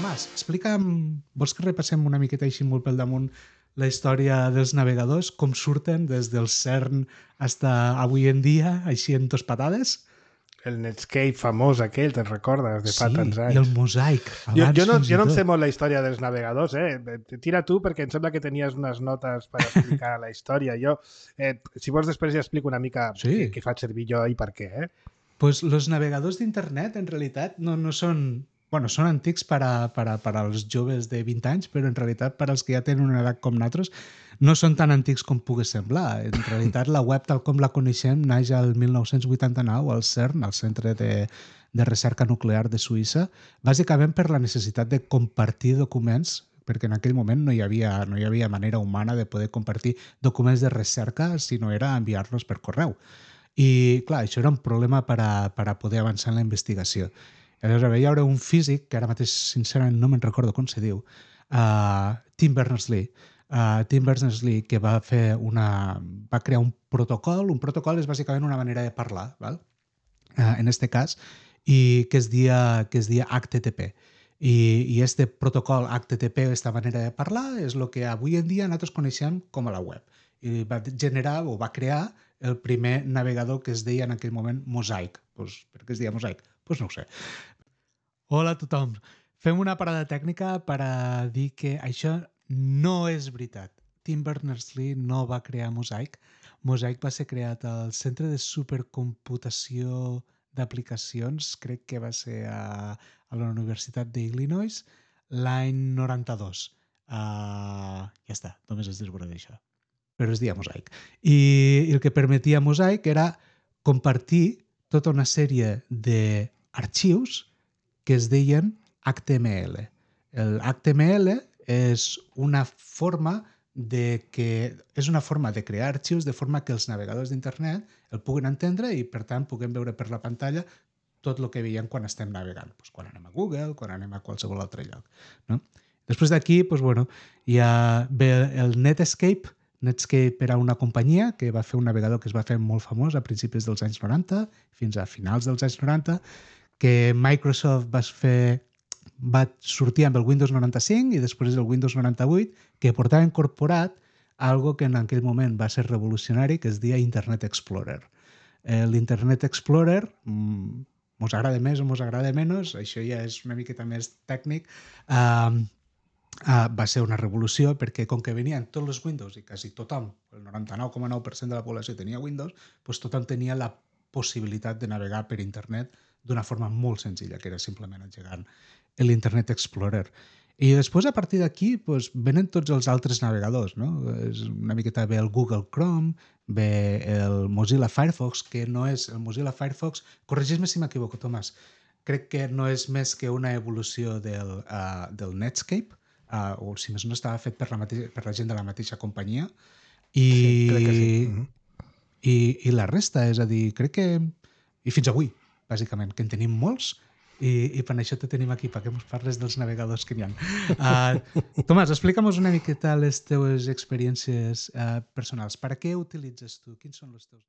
Tomàs, explica'm... Vols que repassem una miqueta així molt pel damunt la història dels navegadors, com surten des del CERN fins avui en dia, així en dos patades? El Netscape famós aquell, te'n recordes, de fa sí, tants anys. i el mosaic. Jo, jo, no, jo no em sé molt la història dels navegadors, eh? Tira tu, perquè em sembla que tenies unes notes per explicar la història. Jo, eh, si vols, després ja explico una mica Sí. què, què faig servir jo i per què, eh? Pues los navegadors d'internet en realitat no, no són... Bueno, són antics per a, per, a, per als joves de 20 anys, però en realitat per als que ja tenen una edat com nosaltres no són tan antics com pugui semblar. En realitat la web tal com la coneixem naix al 1989 al CERN, al Centre de, de Recerca Nuclear de Suïssa, bàsicament per la necessitat de compartir documents perquè en aquell moment no hi havia, no hi havia manera humana de poder compartir documents de recerca si no era enviar-los per correu. I, clar, això era un problema per a, per a poder avançar en la investigació. Aleshores, hi haurà un físic, que ara mateix, sincerament, no me'n recordo com se diu, uh, Tim Berners-Lee, uh, Tim Berners-Lee, que va fer una... va crear un protocol. Un protocol és bàsicament una manera de parlar, val? Uh, en este cas, i que es dia, que es dia HTTP. I, I este protocol HTTP, aquesta manera de parlar, és el que avui en dia nosaltres coneixem com a la web. I va generar o va crear el primer navegador que es deia en aquell moment Mosaic. Pues, per què es deia Mosaic? Pues no ho sé. Hola a tothom. Fem una parada tècnica per a dir que això no és veritat. Tim Berners-Lee no va crear Mosaic. Mosaic va ser creat al Centre de Supercomputació d'aplicacions, crec que va ser a, a la Universitat d'Illinois, l'any 92. Uh, ja està, només es desveurà d'això. Però es deia Mosaic. I, I el que permetia Mosaic era compartir tota una sèrie d'arxius que es deien HTML. El HTML és una forma de que és una forma de crear arxius de forma que els navegadors d'internet el puguen entendre i per tant puguem veure per la pantalla tot el que veiem quan estem navegant, pues, quan anem a Google, quan anem a qualsevol altre lloc. No? Després d'aquí, pues, bueno, ja ve el Netscape. Netscape era una companyia que va fer un navegador que es va fer molt famós a principis dels anys 90 fins a finals dels anys 90, que Microsoft va fer va sortir amb el Windows 95 i després el Windows 98, que portava incorporat algo que en aquell moment va ser revolucionari, que es deia Internet Explorer. Eh, L'Internet Explorer mm, mos agrada més o mos agrada menys, això ja és una miqueta més tècnic, uh, uh, va ser una revolució perquè com que venien tots els Windows i quasi tothom, el 99,9% de la població tenia Windows, doncs tothom tenia la possibilitat de navegar per internet d'una forma molt senzilla, que era simplement engegant l'Internet Explorer. I després, a partir d'aquí, doncs, venen tots els altres navegadors. No? És una miqueta bé el Google Chrome, ve el Mozilla Firefox, que no és el Mozilla Firefox... Corregeix-me si m'equivoco, Tomàs. Crec que no és més que una evolució del, uh, del Netscape, uh, o si més no estava fet per la, mateixa, per la gent de la mateixa companyia. I, Sí, crec que sí. Mhm. i, I la resta, és a dir, crec que... I fins avui, bàsicament, que en tenim molts, i, i per això te tenim aquí, perquè ens parles dels navegadors que n'hi ha. Uh, Tomàs, explica'm una miqueta les teues experiències uh, personals. Per què utilitzes tu? Quins són els teus